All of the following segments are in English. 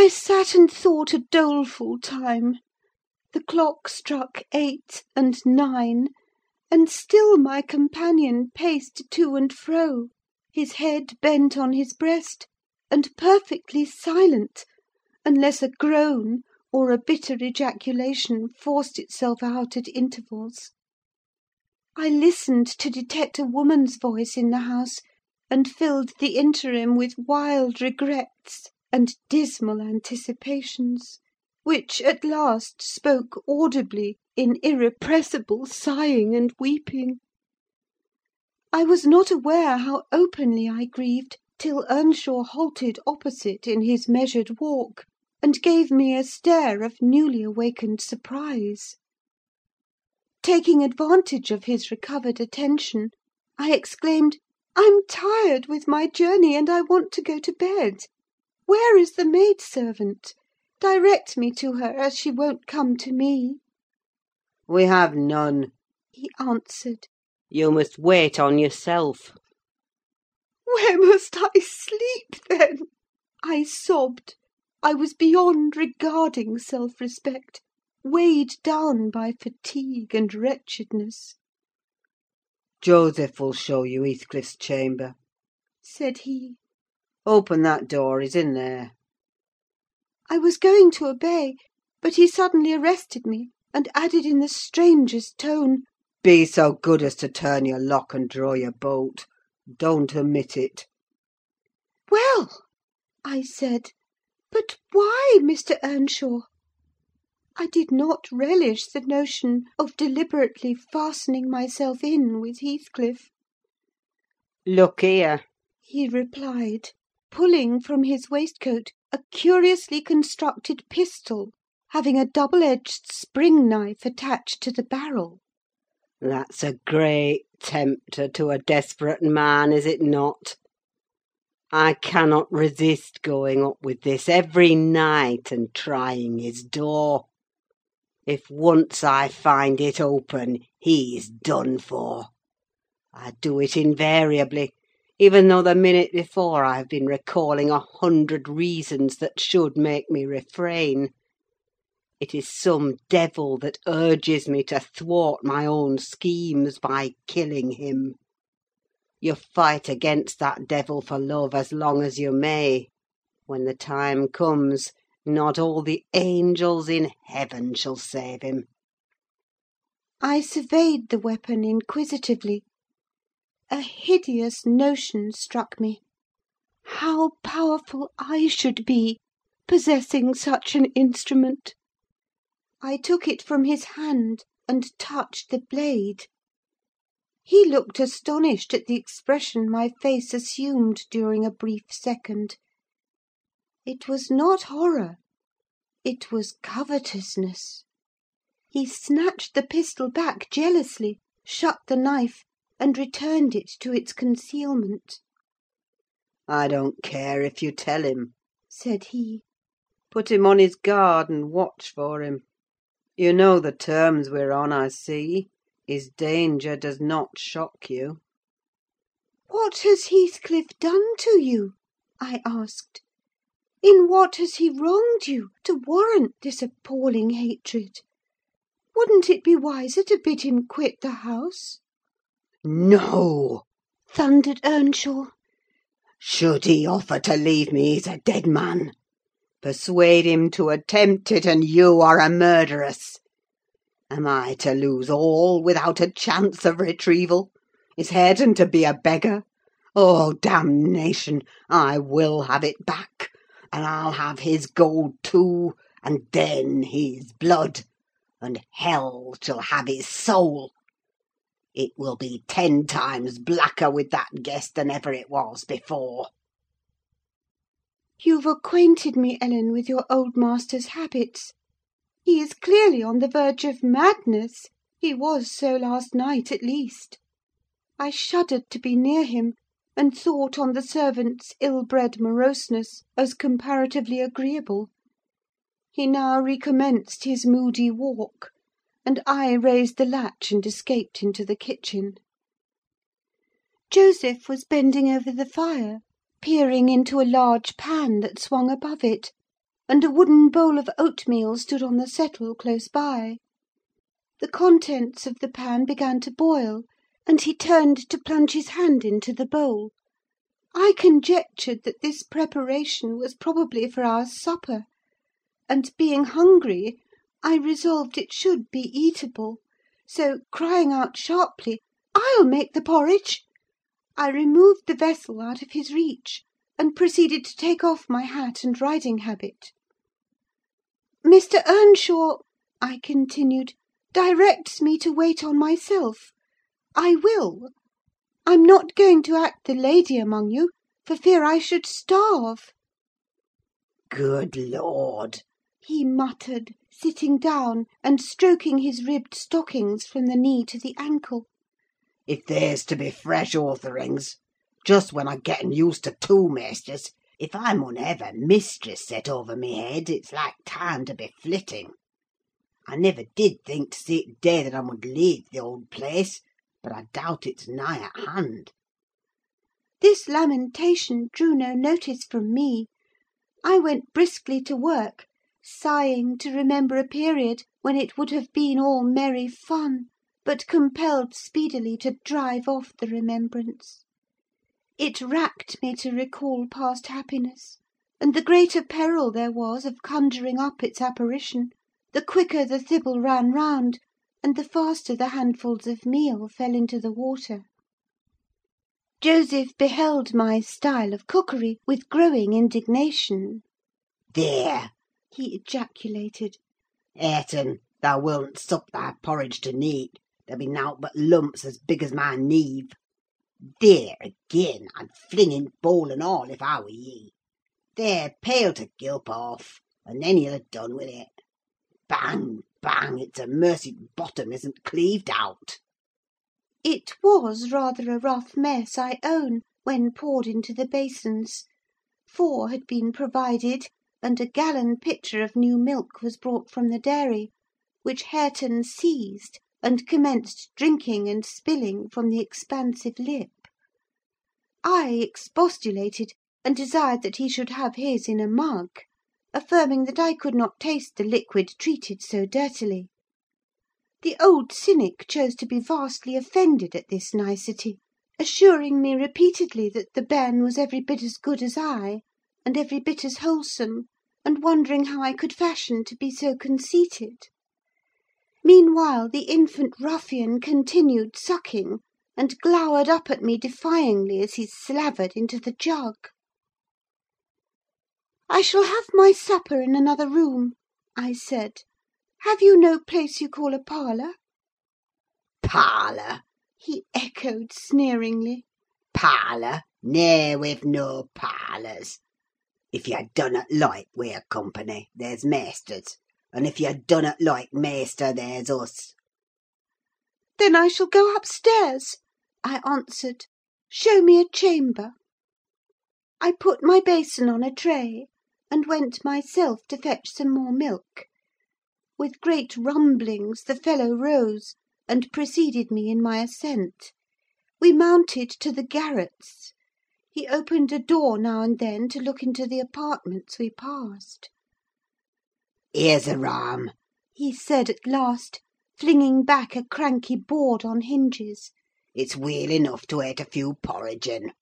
I sat and thought a doleful time. The clock struck eight and nine, and still my companion paced to and fro, his head bent on his breast, and perfectly silent, unless a groan or a bitter ejaculation forced itself out at intervals. I listened to detect a woman's voice in the house, and filled the interim with wild regrets and dismal anticipations, which at last spoke audibly in irrepressible sighing and weeping. I was not aware how openly I grieved till Earnshaw halted opposite in his measured walk, and gave me a stare of newly awakened surprise. Taking advantage of his recovered attention, I exclaimed, "I'm tired with my journey, and I want to go to bed. Where is the maid servant? Direct me to her, as she won't come to me." "We have none," he answered. "You must wait on yourself." "Where must I sleep, then?" I sobbed. I was beyond regarding self respect, weighed down by fatigue and wretchedness. "Joseph will show you Heathcliff's chamber," said he. Open that door: he's in there." I was going to obey, but he suddenly arrested me, and added in the strangest tone, "Be so good as to turn your lock and draw your bolt. Don't omit it." "Well," I said, "but why, Mr. Earnshaw?" I did not relish the notion of deliberately fastening myself in with Heathcliff. "Look here," he replied pulling from his waistcoat a curiously constructed pistol, having a double edged spring knife attached to the barrel. "That's a great tempter to a desperate man, is it not? I cannot resist going up with this every night and trying his door. If once I find it open, he's done for. I do it invariably, even though the minute before I have been recalling a hundred reasons that should make me refrain. It is some devil that urges me to thwart my own schemes by killing him. You fight against that devil for love as long as you may: when the time comes, not all the angels in heaven shall save him. I surveyed the weapon inquisitively a hideous notion struck me. How powerful I should be, possessing such an instrument! I took it from his hand, and touched the blade. He looked astonished at the expression my face assumed during a brief second. It was not horror: it was covetousness. He snatched the pistol back jealously, shut the knife, and returned it to its concealment. "I don't care if you tell him," said he. "Put him on his guard, and watch for him. You know the terms we're on, I see: his danger does not shock you." "What has Heathcliff done to you?" I asked. "In what has he wronged you, to warrant this appalling hatred? Wouldn't it be wiser to bid him quit the house?" "No!" thundered Earnshaw. "Should he offer to leave me, he's a dead man. Persuade him to attempt it, and you are a murderess. Am I to lose all without a chance of retrieval? Is Hareton to be a beggar? Oh, damnation! I will have it back, and I'll have his gold too, and then his blood, and hell shall have his soul. It will be ten times blacker with that guest than ever it was before." "You've acquainted me, Ellen, with your old master's habits. He is clearly on the verge of madness: he was so last night, at least. I shuddered to be near him, and thought on the servant's ill bred moroseness as comparatively agreeable. He now recommenced his moody walk and I raised the latch and escaped into the kitchen. Joseph was bending over the fire, peering into a large pan that swung above it, and a wooden bowl of oatmeal stood on the settle close by. The contents of the pan began to boil, and he turned to plunge his hand into the bowl. I conjectured that this preparation was probably for our supper; and, being hungry, I resolved it should be eatable; so, crying out sharply, "I'll make the porridge!" I removed the vessel out of his reach, and proceeded to take off my hat and riding habit. "Mr. Earnshaw," I continued, "directs me to wait on myself. I will. I'm not going to act the lady among you, for fear I should starve." "Good Lord!" he muttered, sitting down, and stroking his ribbed stockings from the knee to the ankle. If there's to be fresh authorings, just when I'm getting used to two maisters, if I mun hev a mistress set over my head, it's like time to be flitting. I niver did think to see t' day that I mud leave the old place, but I doubt it's nigh at hand." This lamentation drew no notice from me. I went briskly to work, sighing to remember a period when it would have been all merry fun, but compelled speedily to drive off the remembrance. It racked me to recall past happiness, and the greater peril there was of conjuring up its apparition, the quicker the thible ran round, and the faster the handfuls of meal fell into the water. Joseph beheld my style of cookery with growing indignation. "Theere!" He ejaculated. "Hareton, thou willn't sup thy porridge to neat: there'll be nowt but lumps as big as my neave. Theere, again! I'd fling in bowl and all, if I were ye. There, pail to gilp off, and then ye'll ha' done with it. Bang, bang! It's a mercy t' bottom isn't cleaved out." It was rather a rough mess, I own, when poured into the basins. Four had been provided, and a gallon pitcher of new milk was brought from the dairy, which Hareton seized, and commenced drinking and spilling from the expansive lip. I expostulated, and desired that he should have his in a mug, affirming that I could not taste the liquid treated so dirtily. The old cynic chose to be vastly offended at this nicety, assuring me repeatedly that the bairn was every bit as good as I, and every bit as wholesome, and wondering how I could fashion to be so conceited. Meanwhile the infant ruffian continued sucking, and glowered up at me defyingly as he slavered into the jug. "I shall have my supper in another room," I said. "Have you no place you call a parlour?" "Parlour!" he echoed sneeringly. "Parlour! Nay, we've no parlours. If you dunnut like we're company, there's maisters; and if you dunnut like maister, there's us." "Then I shall go upstairs," I answered. "Show me a chamber." I put my basin on a tray, and went myself to fetch some more milk. With great rumblings the fellow rose, and preceded me in my ascent. We mounted to the garrets. He opened a door now and then to look into the apartments we passed. "Here's a rahm," he said at last, flinging back a cranky board on hinges. "It's weel enough to ate a few porridge in.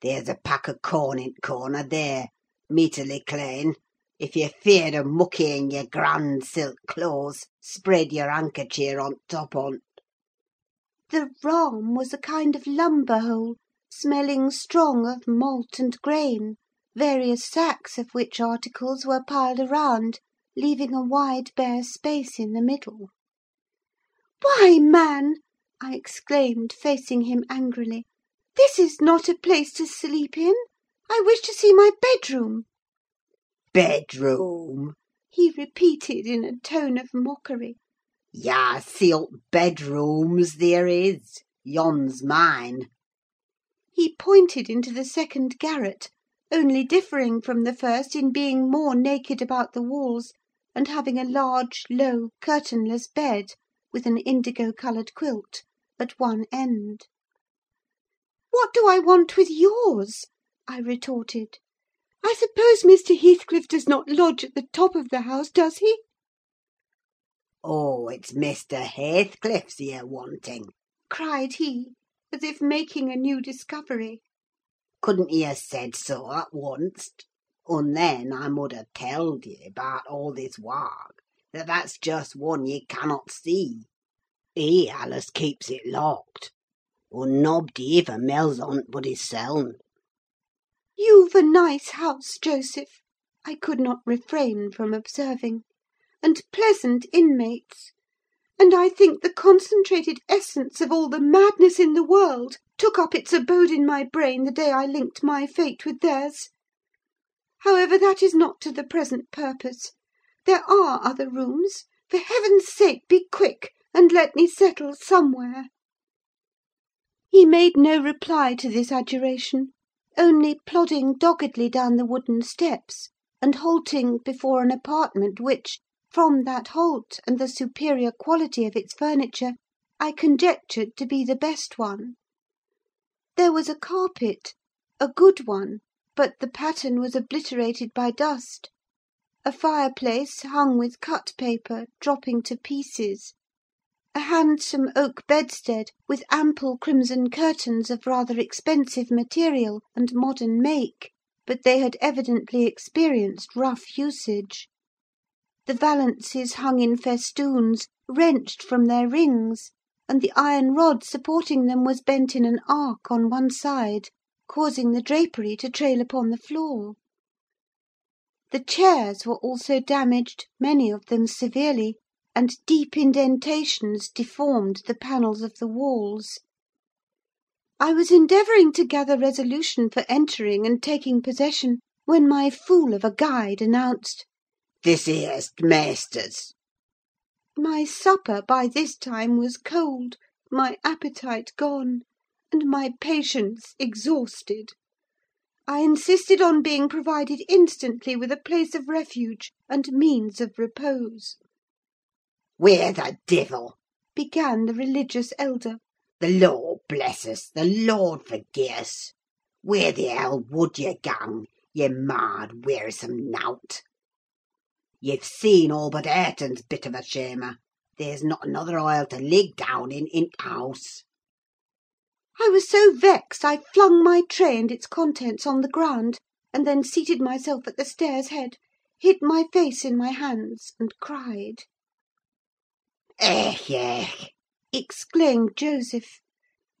There's a pack o' corn in t' corner there, meeterly clane. If you're feared o' muckying your grand silk clothes, spread your handkercheer on t' top on't." The rahm was a kind of lumber hole, smelling strong of malt and grain, various sacks of which articles were piled around, leaving a wide bare space in the middle. "Why, man!" I exclaimed, facing him angrily, "this is not a place to sleep in. I wish to see my bedroom." "Bedroom!" he repeated in a tone of mockery. "Yah see ult bedrooms theer is: yon's mine." He pointed into the second garret, only differing from the first in being more naked about the walls, and having a large, low, curtainless bed, with an indigo–coloured quilt, at one end. "What do I want with yours?" I retorted. I suppose Mr. Heathcliff does not lodge at the top of the house, does he?" "Oh, it's Mr. Heathcliff's you're wanting!" cried he, as if making a new discovery. Couldn't ye ha' said so at onst? Un then I mud ha' telled ye, about all this wark, that that's just one ye cannot see. He allus keeps it locked. Un nob'dy iver mells on't but hisseln." "You've a nice house, Joseph," I could not refrain from observing, "and pleasant inmates; and I think the concentrated essence of all the madness in the world took up its abode in my brain the day I linked my fate with theirs. However, that is not to the present purpose. There are other rooms: for heaven's sake, be quick, and let me settle somewhere." He made no reply to this adjuration, only plodding doggedly down the wooden steps, and halting before an apartment which, from that halt and the superior quality of its furniture, I conjectured to be the best one. There was a carpet, a good one, but the pattern was obliterated by dust; a fireplace, hung with cut paper, dropping to pieces; a handsome oak bedstead, with ample crimson curtains of rather expensive material and modern make, but they had evidently experienced rough usage. The valances hung in festoons, wrenched from their rings, and the iron rod supporting them was bent in an arc on one side, causing the drapery to trail upon the floor. The chairs were also damaged, many of them severely, and deep indentations deformed the panels of the walls. I was endeavouring to gather resolution for entering and taking possession, when my fool of a guide announced, "This here's t' maister's." My supper, by this time, was cold, my appetite gone, and my patience exhausted. I insisted on being provided instantly with a place of refuge and means of repose. "Where the divil," began the religious elder, "the Lord bless us, the Lord forgie us! Where the hell would ye gang, ye mad, wearisome nowt? Ye've seen all but Hareton's bit of a shamer: there's not another oil to lig down in in't house." I was so vexed, I flung my tray and its contents on the ground, and then seated myself at the stairs' head, hid my face in my hands, and cried. "Ech, ech!" exclaimed Joseph.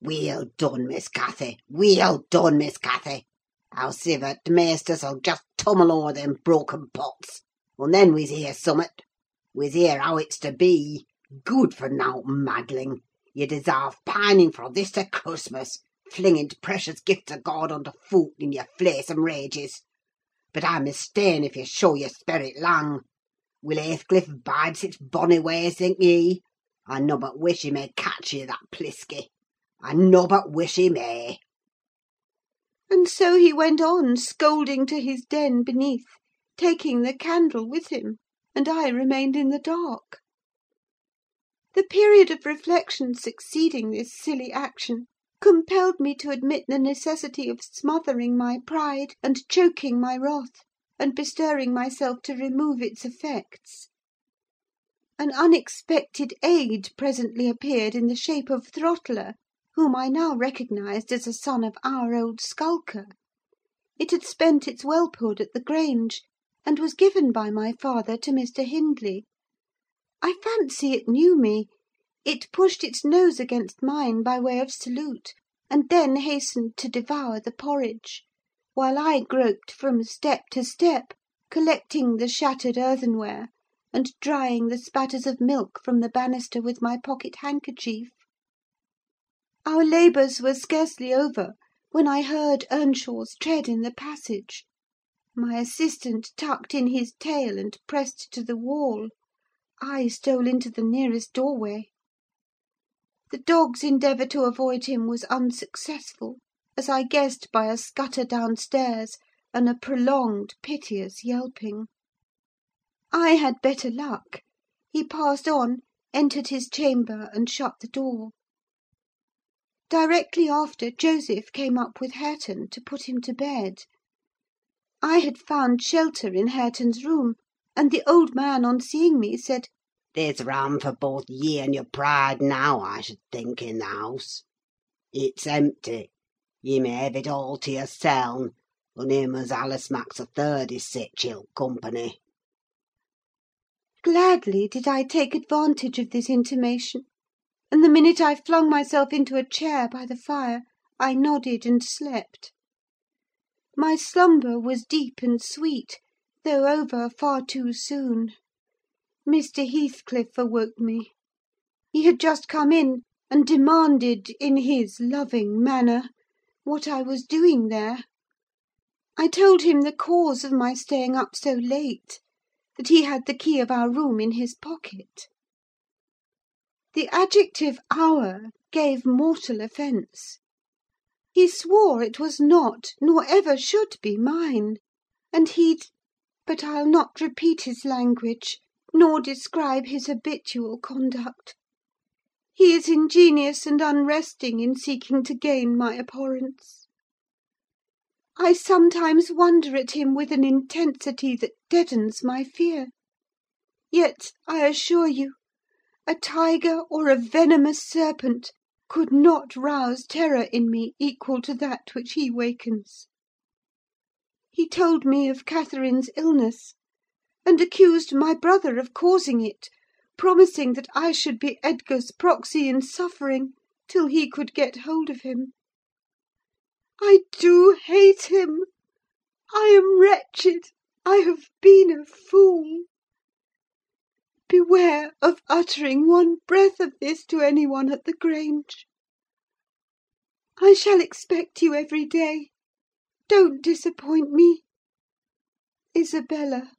"Weel done, Miss Cathy! Weel done, Miss Cathy! Howsiver, t' maisters'll just tumble o'er them broken pots, and then we's hear summat. We's hear how it's to be. Good for nowt, madling! You desarve pining fro' this to Christmas, flinging t' precious gifts o' God under foot in your flaysome rages. But I'm mista'en if you show your sperrit lang. Will Hathecliff bide sich bonny ways, think ye? I nobbut wish he may catch ye, that plisky! I nobbut wish he may!" And so he went on scolding to his den beneath, taking the candle with him, and I remained in the dark. The period of reflection succeeding this silly action compelled me to admit the necessity of smothering my pride and choking my wrath, and bestirring myself to remove its effects. An unexpected aid presently appeared in the shape of Throttler, whom I now recognised as a son of our old skulker. It had spent its whelphood at the Grange, and was given by my father to Mr. Hindley. I fancy it knew me: it pushed its nose against mine by way of salute, and then hastened to devour the porridge; while I groped from step to step, collecting the shattered earthenware, and drying the spatters of milk from the banister with my pocket handkerchief. Our labours were scarcely over when I heard Earnshaw's tread in the passage. My assistant tucked in his tail and pressed to the wall. I stole into the nearest doorway. The dog's endeavour to avoid him was unsuccessful, as I guessed by a scutter downstairs and a prolonged, piteous yelping. I had better luck: he passed on, entered his chamber, and shut the door. Directly after, Joseph came up with Hareton, to put him to bed. I had found shelter in Hareton's room, and the old man, on seeing me, said, "There's rahm for both ye and your pride now, I should think, in the house. It's empty: ye may hev it all to yourseln, un' him as allus maks a third is sich ill company." Gladly did I take advantage of this intimation; and the minute I flung myself into a chair by the fire, I nodded and slept. My slumber was deep and sweet, though over far too soon. Mr. Heathcliff awoke me. He had just come in, and demanded, in his loving manner, what I was doing there. I told him the cause of my staying up so late: that he had the key of our room in his pocket. The adjective "our" gave mortal offence. He swore it was not, nor ever should be mine; and he'd—but I'll not repeat his language, nor describe his habitual conduct. He is ingenious and unresting in seeking to gain my abhorrence. I sometimes wonder at him with an intensity that deadens my fear. Yet, I assure you, a tiger or a venomous serpent could not rouse terror in me equal to that which he wakens. He told me of Catherine's illness, and accused my brother of causing it, promising that I should be Edgar's proxy in suffering till he could get hold of him. I do hate him! I am wretched! I have been a fool! Beware of uttering one breath of this to any one at the Grange. I shall expect you every day: don't disappoint me. "ISABELLA."